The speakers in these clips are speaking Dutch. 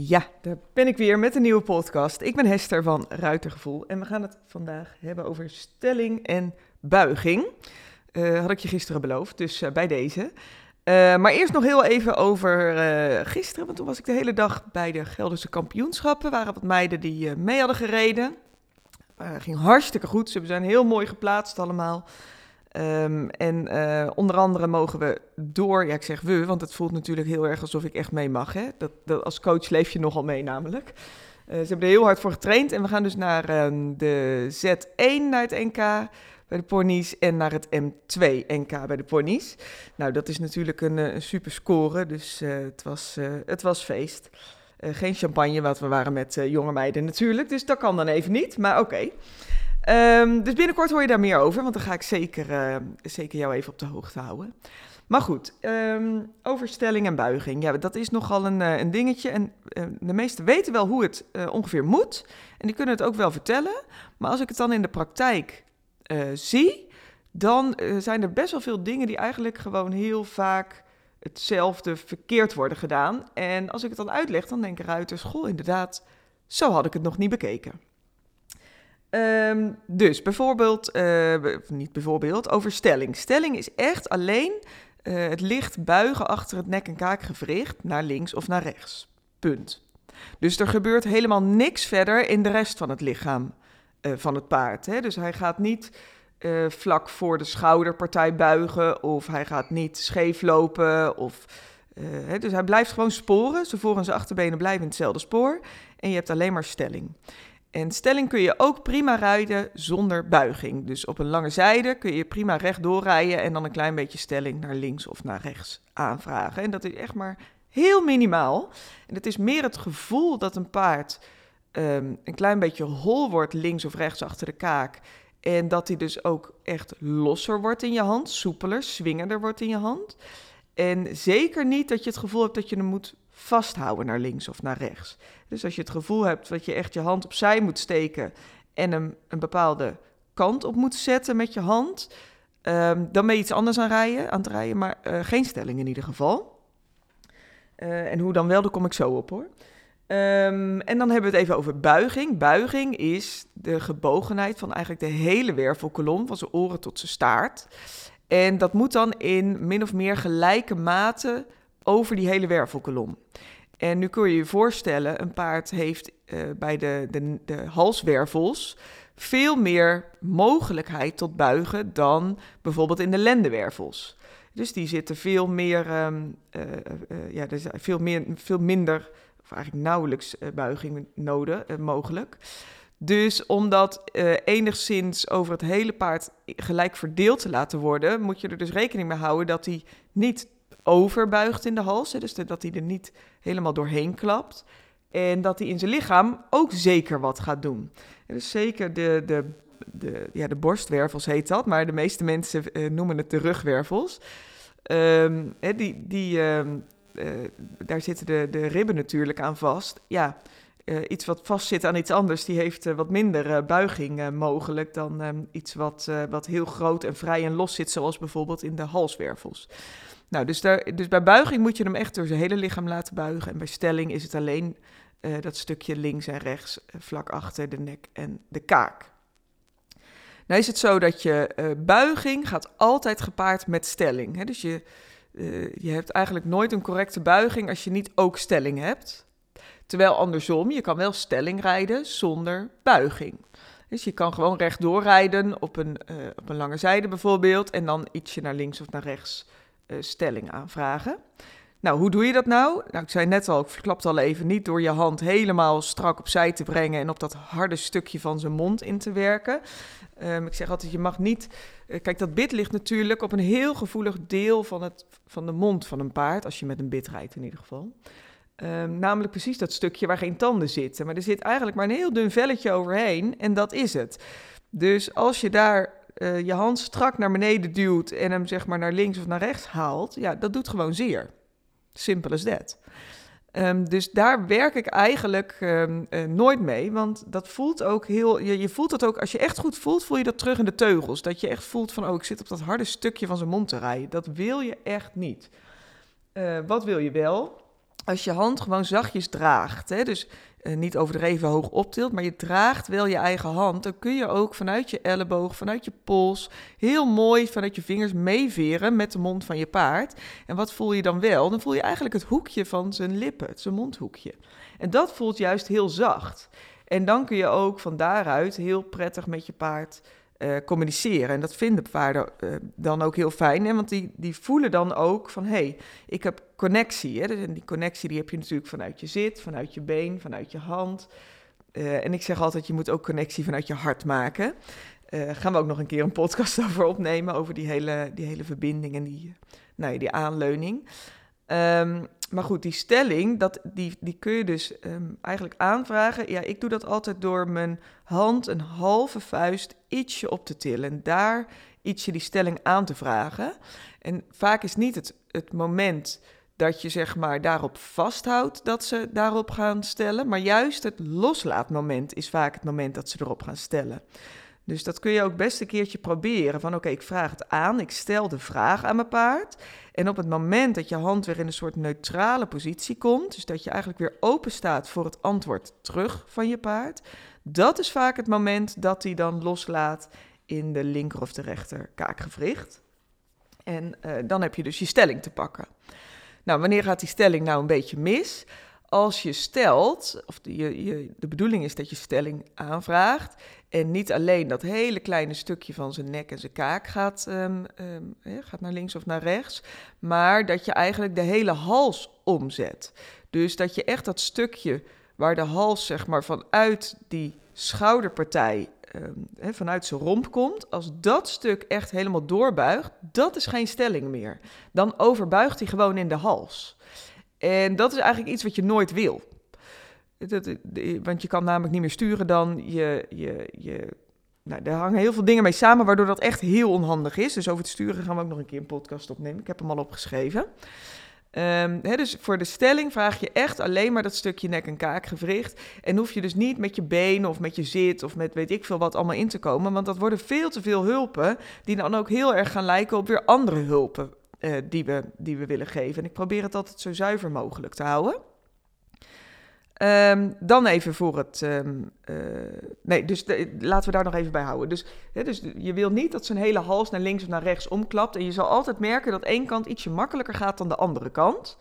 Ja, daar ben ik weer met een nieuwe podcast. Ik ben Hester van Ruitergevoel en we gaan het vandaag hebben over stelling en buiging. Uh, had ik je gisteren beloofd, dus uh, bij deze. Uh, maar eerst nog heel even over gisteren, want toen was ik de hele dag bij de Gelderse kampioenschappen. waren wat meiden die mee hadden gereden. ging hartstikke goed, ze zijn heel mooi geplaatst allemaal. Um, en uh, onder andere mogen we door, ja ik zeg we, want het voelt natuurlijk heel erg alsof ik echt mee mag. Hè? Dat, dat als coach leef je nogal mee namelijk. Uh, ze hebben er heel hard voor getraind en we gaan dus naar um, de Z1 naar het NK bij de ponies en naar het M2 NK bij de ponies. Nou, dat is natuurlijk een, een super score, dus het, was, het was feest. geen champagne, want we waren met jonge meiden natuurlijk, dus dat kan dan even niet, maar oké. Um, dus binnenkort hoor je daar meer over, want dan ga ik zeker, uh, zeker jou even op de hoogte houden. Maar goed, um, over stelling en buiging. Ja, dat is nogal een, uh, een dingetje. En uh, de meesten weten wel hoe het ongeveer moet. En die kunnen het ook wel vertellen. Maar als ik het dan in de praktijk zie, dan zijn er best wel veel dingen die eigenlijk gewoon heel vaak hetzelfde verkeerd worden gedaan. En als ik het dan uitleg, dan denken ruiters, goh, inderdaad, zo had ik het nog niet bekeken. Um, dus bijvoorbeeld, uh, niet bijvoorbeeld, over stelling. Stelling is echt alleen uh, het licht buigen achter het nek- en kaakgewricht naar links of naar rechts. Punt. Dus er gebeurt helemaal niks verder in de rest van het lichaam uh, van het paard. Hè? Dus hij gaat niet vlak voor de schouderpartij buigen of hij gaat niet scheef lopen. Of? Dus hij blijft gewoon sporen. Zijn voor- en zijn achterbenen blijven in hetzelfde spoor. En je hebt alleen maar stelling. En stelling kun je ook prima rijden zonder buiging. Dus op een lange zijde kun je prima rechtdoor rijden en dan een klein beetje stelling naar links of naar rechts aanvragen. En dat is echt maar heel minimaal. En het is meer het gevoel dat een paard um, een klein beetje hol wordt links of rechts achter de kaak. En dat hij dus ook echt losser wordt in je hand, soepeler, swingender wordt in je hand. En zeker niet dat je het gevoel hebt dat je hem moet vasthouden naar links of naar rechts. Dus als je het gevoel hebt dat je echt je hand opzij moet steken en hem een bepaalde kant op moet zetten met je hand, um, dan ben je iets anders aan, rijden, aan het rijden, maar uh, geen stelling in ieder geval. Uh, en hoe dan wel, daar kom ik zo op hoor. Um, en dan hebben we het even over buiging. Buiging is de gebogenheid van eigenlijk de hele wervelkolom, van zijn oren tot zijn staart. En dat moet dan in min of meer gelijke mate over die hele wervelkolom. En nu kun je je voorstellen, een paard heeft uh, bij de, de, de halswervels veel meer mogelijkheid tot buigen dan bijvoorbeeld in de lendenwervels. Dus die zitten veel meer, um, uh, uh, ja, er is veel, meer, veel minder, eigenlijk nauwelijks buiging nodig, mogelijk. Dus om dat enigszins over het hele paard gelijk verdeeld te laten worden, moet je er dus rekening mee houden dat hij niet overbuigt in de hals. Dus dat hij er niet helemaal doorheen klapt. En dat hij in zijn lichaam ook zeker wat gaat doen. En dus zeker de, de, de, ja, de borstwervels heet dat, maar de meeste mensen uh, noemen het de rugwervels. Um, die, die, um, uh, daar zitten de, de ribben natuurlijk aan vast. Ja, uh, iets wat vastzit aan iets anders, die heeft wat minder buiging mogelijk dan um, iets wat, wat heel groot en vrij en los zit, zoals bijvoorbeeld in de halswervels. Nou, dus, daar, dus bij buiging moet je hem echt door zijn hele lichaam laten buigen. En bij stelling is het alleen uh, dat stukje links en rechts, uh, vlak achter de nek en de kaak. Nou is het zo dat je uh, buiging gaat altijd gepaard met stelling. Hè? Dus je, je hebt eigenlijk nooit een correcte buiging als je niet ook stelling hebt. Terwijl andersom, je kan wel stelling rijden zonder buiging. Dus je kan gewoon rechtdoor rijden op een, op een lange zijde bijvoorbeeld en dan ietsje naar links of naar rechts stelling aanvragen. Nou, hoe doe je dat nou? Nou, ik zei net al, ik verklapte al even, niet door je hand helemaal strak opzij te brengen en op dat harde stukje van zijn mond in te werken. Um, ik zeg altijd, je mag niet... Uh, kijk, dat bit ligt natuurlijk op een heel gevoelig deel van, het, van de mond van een paard, als je met een bit rijdt in ieder geval. Um, namelijk precies dat stukje waar geen tanden zitten. Maar er zit eigenlijk maar een heel dun velletje overheen en dat is het. Dus als je daar uh, je hand strak naar beneden duwt en hem zeg maar naar links of naar rechts haalt, ja, dat doet gewoon zeer. Simpel as that. Um, dus daar werk ik eigenlijk um, uh, nooit mee, want dat voelt ook heel. Je, je, voelt dat ook, als je echt goed voelt, voel je dat terug in de teugels. Dat je echt voelt van, oh, ik zit op dat harde stukje van zijn mond te rijden. Dat wil je echt niet. Uh, wat wil je wel? als je hand gewoon zachtjes draagt, hè, dus uh, niet overdreven hoog optilt, maar je draagt wel je eigen hand, dan kun je ook vanuit je elleboog, vanuit je pols, heel mooi vanuit je vingers meeveren met de mond van je paard. En wat voel je dan wel? Dan voel je eigenlijk het hoekje van zijn lippen, zijn mondhoekje. En dat voelt juist heel zacht. En dan kun je ook van daaruit heel prettig met je paard uh, communiceren. En dat vinden paarden uh, dan ook heel fijn. Hè? Want die, die voelen dan ook van, hé, hey, ik heb connectie. Hè? En die connectie die heb je natuurlijk vanuit je zit, vanuit je been, vanuit je hand. Uh, en ik zeg altijd, je moet ook connectie vanuit je hart maken. gaan we ook nog een keer een podcast over opnemen, over die hele, die hele verbinding en die, nou ja, die aanleuning. Um, maar goed, die stelling, dat, die, die kun je dus um, eigenlijk aanvragen. Ja, ik doe dat altijd door mijn hand een halve vuist ietsje op te tillen. En daar ietsje die stelling aan te vragen. En vaak is niet het, het moment dat je zeg maar daarop vasthoudt dat ze daarop gaan stellen. Maar juist het loslaatmoment is vaak het moment dat ze erop gaan stellen. Dus dat kun je ook best een keertje proberen. Van oké, ik vraag het aan, ik stel de vraag aan mijn paard. En op het moment dat je hand weer in een soort neutrale positie komt, dus dat je eigenlijk weer open staat voor het antwoord terug van je paard, dat is vaak het moment dat hij dan loslaat in de linker of de rechter kaakgewricht. En uh, dan heb je dus je stelling te pakken. Nou, wanneer gaat die stelling nou een beetje mis? Als je stelt, of de, je, de bedoeling is dat je stelling aanvraagt en niet alleen dat hele kleine stukje van zijn nek en zijn kaak gaat, um, um, gaat naar links of naar rechts, maar dat je eigenlijk de hele hals omzet. Dus dat je echt dat stukje waar de hals zeg maar vanuit die schouderpartij um, vanuit zijn romp komt, als dat stuk echt helemaal doorbuigt, dat is geen stelling meer. Dan overbuigt hij gewoon in de hals. En dat is eigenlijk iets wat je nooit wil. Dat, want je kan namelijk niet meer sturen dan je. je, je nou, daar hangen heel veel dingen mee samen, waardoor dat echt heel onhandig is. Dus over het sturen gaan we ook nog een keer een podcast opnemen. Ik heb hem al opgeschreven. Um, dus voor de stelling vraag je echt alleen maar dat stukje nek- en kaakgewricht. En hoef je dus niet met je benen of met je zit of met weet ik veel wat allemaal in te komen. Want dat worden veel te veel hulpen die dan ook heel erg gaan lijken op weer andere hulpen uh, die, we, die we willen geven. En ik probeer het altijd zo zuiver mogelijk te houden. Um, dan even voor het. Um, uh, nee, dus laten we daar nog even bij houden. Dus, dus je wil niet dat zijn hele hals naar links of naar rechts omklapt. En je zal altijd merken dat één kant ietsje makkelijker gaat dan de andere kant.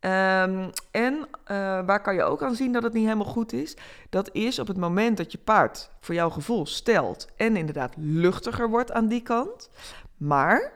Um, en uh, waar kan je ook aan zien dat het niet helemaal goed is? Dat is op het moment dat je paard voor jouw gevoel stelt en inderdaad luchtiger wordt aan die kant. Maar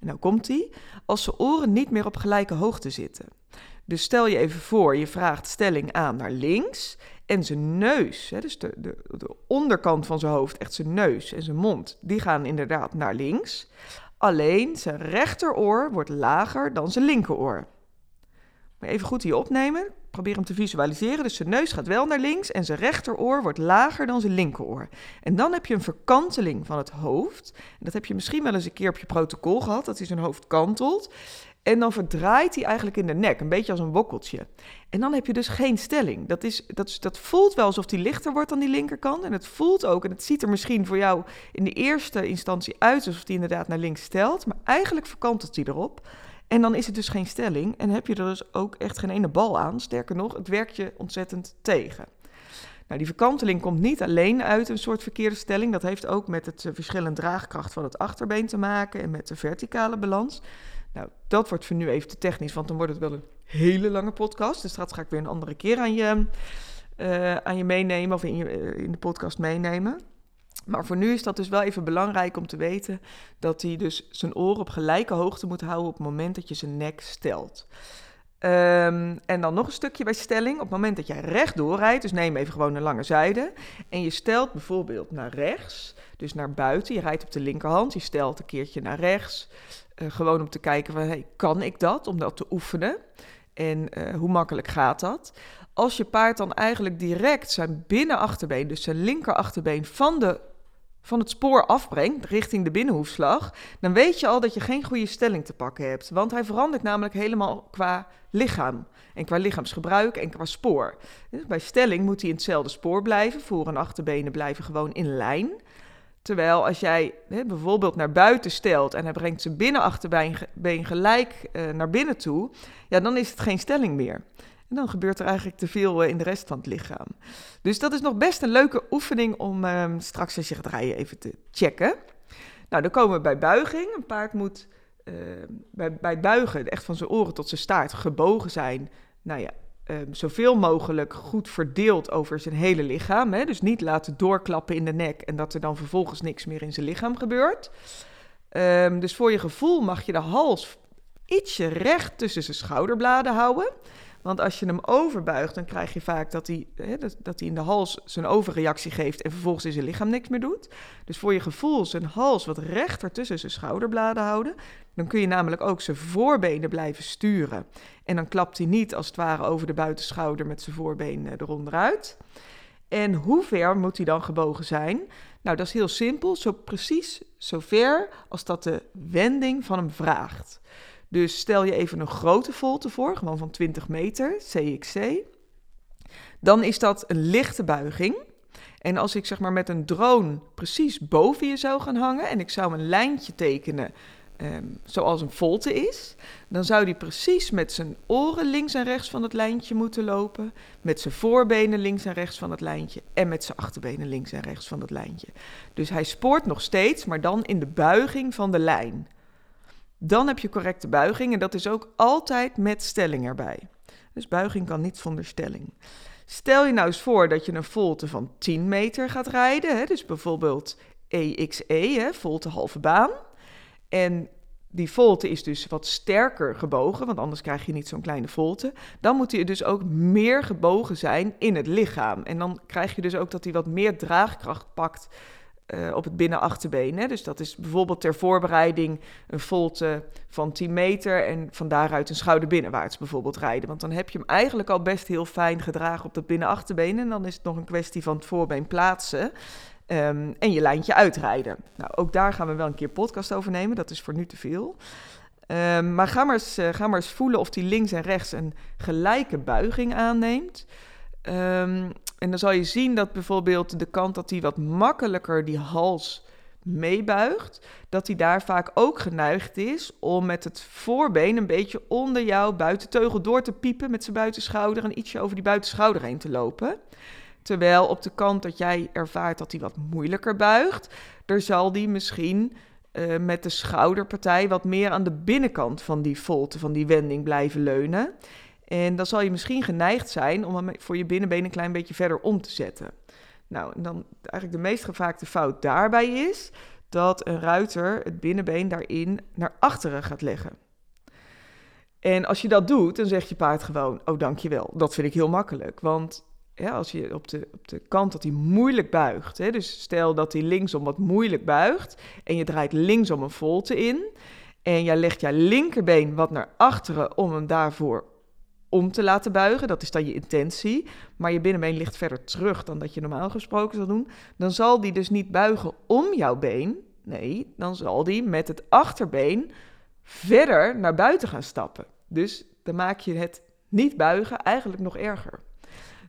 en nou komt hij, als zijn oren niet meer op gelijke hoogte zitten. Dus stel je even voor, je vraagt stelling aan naar links en zijn neus, hè, dus de, de, de onderkant van zijn hoofd, echt zijn neus en zijn mond, die gaan inderdaad naar links. Alleen zijn rechteroor wordt lager dan zijn linkeroor. Maar even goed hier opnemen. Probeer hem te visualiseren. Dus zijn neus gaat wel naar links en zijn rechteroor wordt lager dan zijn linkeroor. En dan heb je een verkanteling van het hoofd. Dat heb je misschien wel eens een keer op je protocol gehad, dat hij zijn hoofd kantelt. En dan verdraait hij eigenlijk in de nek, een beetje als een wokkeltje. En dan heb je dus geen stelling. Dat, is, dat, dat voelt wel alsof hij lichter wordt dan die linkerkant. En het voelt ook, en het ziet er misschien voor jou in de eerste instantie uit alsof hij inderdaad naar links stelt. Maar eigenlijk verkantelt hij erop. En dan is het dus geen stelling en heb je er dus ook echt geen ene bal aan. Sterker nog, het werkt je ontzettend tegen. Nou, die verkanteling komt niet alleen uit een soort verkeerde stelling. Dat heeft ook met het uh, verschillend draagkracht van het achterbeen te maken en met de verticale balans. Nou, dat wordt voor nu even te technisch, want dan wordt het wel een hele lange podcast. Dus dat ga ik weer een andere keer aan je, uh, aan je meenemen of in, je, uh, in de podcast meenemen. Maar voor nu is dat dus wel even belangrijk om te weten dat hij dus zijn oren op gelijke hoogte moet houden op het moment dat je zijn nek stelt. Um, en dan nog een stukje bij stelling. Op het moment dat jij rechtdoor rijdt, dus neem even gewoon een lange zijde. En je stelt bijvoorbeeld naar rechts, dus naar buiten. Je rijdt op de linkerhand, je stelt een keertje naar rechts. Uh, gewoon om te kijken, van, hey, kan ik dat? Om dat te oefenen. En uh, hoe makkelijk gaat dat? Als je paard dan eigenlijk direct zijn binnenachterbeen, dus zijn linkerachterbeen, van de van het spoor afbrengt richting de binnenhoefslag, dan weet je al dat je geen goede stelling te pakken hebt. Want hij verandert namelijk helemaal qua lichaam. En qua lichaamsgebruik en qua spoor. Dus bij stelling moet hij in hetzelfde spoor blijven. Voor- en achterbenen blijven gewoon in lijn. Terwijl als jij hè, bijvoorbeeld naar buiten stelt en hij brengt zijn binnenachterbeen been gelijk uh, naar binnen toe, ja, dan is het geen stelling meer. En dan gebeurt er eigenlijk te veel uh, in de rest van het lichaam. Dus dat is nog best een leuke oefening om uh, straks als je gaat rijden even te checken. Nou, dan komen we bij buiging. Een paard moet uh, bij, bij buigen echt van zijn oren tot zijn staart gebogen zijn. Nou ja, um, zoveel mogelijk goed verdeeld over zijn hele lichaam. Hè? Dus niet laten doorklappen in de nek en dat er dan vervolgens niks meer in zijn lichaam gebeurt. Dus voor je gevoel mag je de hals ietsje recht tussen zijn schouderbladen houden. Want als je hem overbuigt, dan krijg je vaak dat hij, hè, dat, hij in de hals zijn overreactie geeft en vervolgens in zijn lichaam niks meer doet. Dus voor je gevoel zijn hals wat rechter tussen zijn schouderbladen houden. Dan kun je namelijk ook zijn voorbenen blijven sturen. En dan klapt hij niet als het ware over de buitenschouder met zijn voorbeen eronderuit. En hoe ver moet hij dan gebogen zijn? Nou, dat is heel simpel, zo precies zo ver als dat de wending van hem vraagt. Dus stel je even een grote volte voor, gewoon van 20 meter, CXC. Dan is dat een lichte buiging. En als ik zeg maar met een drone precies boven je zou gaan hangen en ik zou een lijntje tekenen um, zoals een volte is, dan zou die precies met zijn oren links en rechts van het lijntje moeten lopen, met zijn voorbenen links en rechts van het lijntje en met zijn achterbenen links en rechts van het lijntje. Dus hij spoort nog steeds, maar dan in de buiging van de lijn. Dan heb je correcte buiging en dat is ook altijd met stelling erbij. Dus buiging kan niet zonder stelling. Stel je nou eens voor dat je een volte van 10 meter gaat rijden, hè, dus bijvoorbeeld EXE, hè, volte halve baan. En die volte is dus wat sterker gebogen, want anders krijg je niet zo'n kleine volte. Dan moet hij dus ook meer gebogen zijn in het lichaam. En dan krijg je dus ook dat hij wat meer draagkracht pakt uh, op het binnenachterbeen. Hè. Dus dat is bijvoorbeeld ter voorbereiding een volte van 10 meter en van daaruit een schouder binnenwaarts bijvoorbeeld rijden. Want dan heb je hem eigenlijk al best heel fijn gedragen op dat binnenachterbeen en dan is het nog een kwestie van het voorbeen plaatsen. Um, en je lijntje uitrijden. Nou, ook daar gaan we wel een keer podcast over nemen. Dat is voor nu te veel. Um, maar ga maar, eens, uh, ga maar eens voelen of die links en rechts een gelijke buiging aanneemt. Um, en dan zal je zien dat bijvoorbeeld de kant dat hij wat makkelijker die hals meebuigt, dat hij daar vaak ook geneigd is om met het voorbeen een beetje onder jouw buitenteugel door te piepen met zijn buitenschouder en ietsje over die buitenschouder heen te lopen. Terwijl op de kant dat jij ervaart dat hij wat moeilijker buigt, er zal die misschien uh, met de schouderpartij wat meer aan de binnenkant van die volte, van die wending blijven leunen. En dan zal je misschien geneigd zijn om hem voor je binnenbeen een klein beetje verder om te zetten. Nou, en dan eigenlijk de meest gevaakte fout daarbij is dat een ruiter het binnenbeen daarin naar achteren gaat leggen. En als je dat doet, dan zegt je paard gewoon: Oh, dankjewel. Dat vind ik heel makkelijk. Want ja, als je op de, op de kant dat hij moeilijk buigt, hè, dus stel dat hij linksom wat moeilijk buigt en je draait linksom een volte in en jij legt je linkerbeen wat naar achteren om hem daarvoor om te laten buigen. Dat is dan je intentie. Maar je binnenbeen ligt verder terug dan dat je normaal gesproken zou doen. Dan zal die dus niet buigen om jouw been. Nee, dan zal die met het achterbeen verder naar buiten gaan stappen. Dus dan maak je het niet buigen eigenlijk nog erger.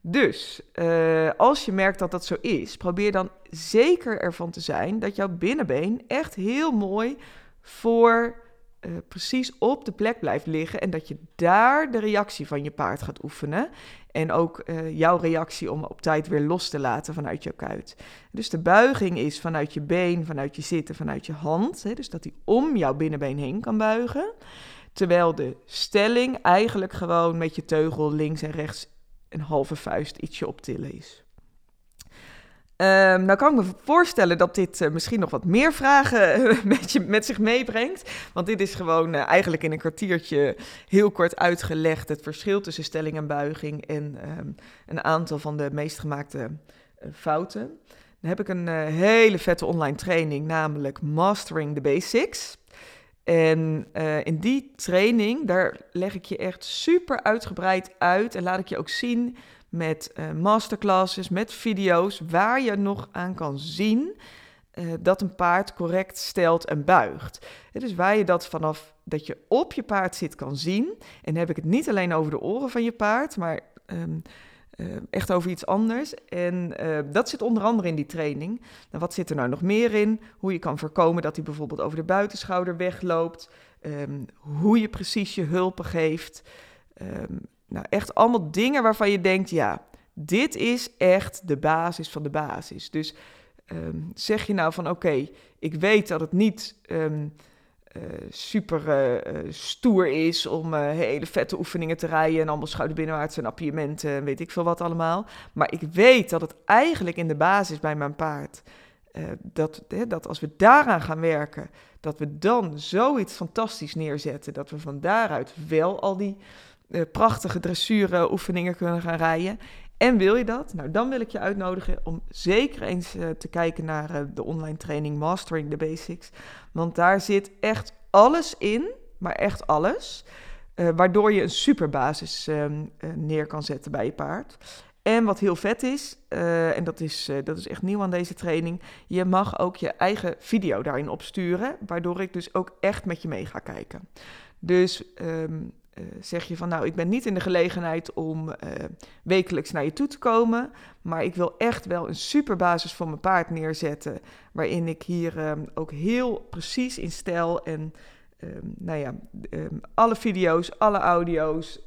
Dus uh, als je merkt dat dat zo is, probeer dan zeker ervan te zijn dat jouw binnenbeen echt heel mooi voor uh, precies op de plek blijft liggen en dat je daar de reactie van je paard gaat oefenen. En ook uh, jouw reactie om op tijd weer los te laten vanuit jouw kuit. Dus de buiging is vanuit je been, vanuit je zitten, vanuit je hand. Hè, dus dat hij om jouw binnenbeen heen kan buigen. Terwijl de stelling eigenlijk gewoon met je teugel links en rechts een halve vuist ietsje optillen is. Um, nou kan ik me voorstellen dat dit uh, misschien nog wat meer vragen met, je, met zich meebrengt. Want dit is gewoon uh, eigenlijk in een kwartiertje heel kort uitgelegd het verschil tussen stelling en buiging en um, een aantal van de meest gemaakte fouten. Dan heb ik een hele vette online training, namelijk Mastering the Basics. En in die training, daar leg ik je echt super uitgebreid uit en laat ik je ook zien met uh, masterclasses, met video's, waar je nog aan kan zien uh, dat een paard correct stelt en buigt. Het is waar je dat vanaf dat je op je paard zit kan zien. En dan heb ik het niet alleen over de oren van je paard, maar um, echt over iets anders. En dat zit onder andere in die training. Nou, wat zit er nou nog meer in? Hoe je kan voorkomen dat hij bijvoorbeeld over de buitenschouder wegloopt. Ehm, hoe je precies je hulpen geeft. Ehm, nou, echt allemaal dingen waarvan je denkt, ja, dit is echt de basis van de basis. Dus ehm, zeg je nou van oké, ik weet dat het niet um, uh, super uh, stoer is om hele vette oefeningen te rijden en allemaal schouderbinnenwaarts en appiëmenten en weet ik veel wat allemaal. Maar ik weet dat het eigenlijk in de basis bij mijn paard, dat, dat als we daaraan gaan werken, dat we dan zoiets fantastisch neerzetten, dat we van daaruit wel al die prachtige dressuuroefeningen kunnen gaan rijden. En wil je dat? Nou, dan wil ik je uitnodigen om zeker eens uh, te kijken naar uh, de online training Mastering the Basics. Want daar zit echt alles in, maar echt alles. Waardoor je een superbasis ehm, neer kan zetten bij je paard. En wat heel vet is, en dat is, dat is echt nieuw aan deze training, je mag ook je eigen video daarin opsturen, waardoor ik dus ook echt met je mee ga kijken. Dus um, uh, zeg je van nou, ik ben niet in de gelegenheid om uh, wekelijks naar je toe te komen, maar ik wil echt wel een superbasis voor mijn paard neerzetten, waarin ik hier um, ook heel precies in stel en um, nou ja, um, alle video's, alle audio's,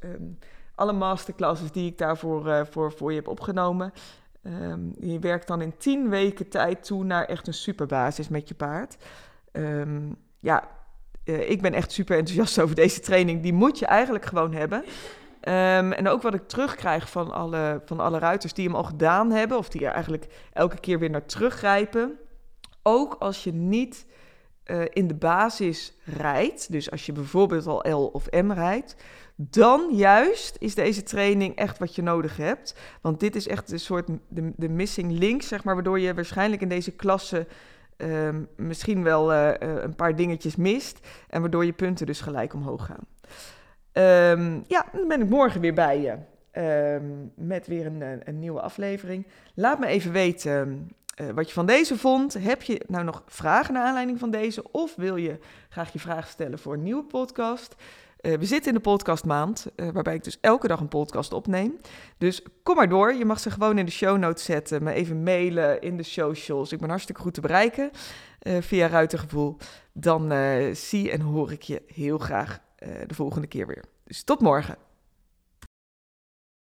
alle masterclasses die ik daarvoor uh, voor, voor je heb opgenomen. je werkt dan in tien weken tijd toe naar echt een superbasis met je paard. ja, uh, ik ben echt super enthousiast over deze training. Die moet je eigenlijk gewoon hebben. Um, en ook wat ik terugkrijg van alle, van alle ruiters die hem al gedaan hebben, of die er eigenlijk elke keer weer naar teruggrijpen. Ook als je niet uh, in de basis rijdt, dus als je bijvoorbeeld al L of M rijdt, dan juist is deze training echt wat je nodig hebt. Want dit is echt een soort de, de missing link, zeg maar, waardoor je waarschijnlijk in deze klasse um, misschien wel uh, een paar dingetjes mist. En waardoor je punten dus gelijk omhoog gaan. Um, ja, dan ben ik morgen weer bij je. Um, met weer een, een, nieuwe aflevering. Laat me even weten wat je van deze vond. Heb je nou nog vragen naar aanleiding van deze? Of wil je graag je vraag stellen voor een nieuwe podcast? Uh, we zitten in de podcastmaand, uh, waarbij ik dus elke dag een podcast opneem. Dus kom maar door. Je mag ze gewoon in de show notes zetten, me even mailen in de socials. Ik ben hartstikke goed te bereiken uh, via Ruitengevoel. Dan zie en hoor ik je heel graag de volgende keer weer. Dus tot morgen.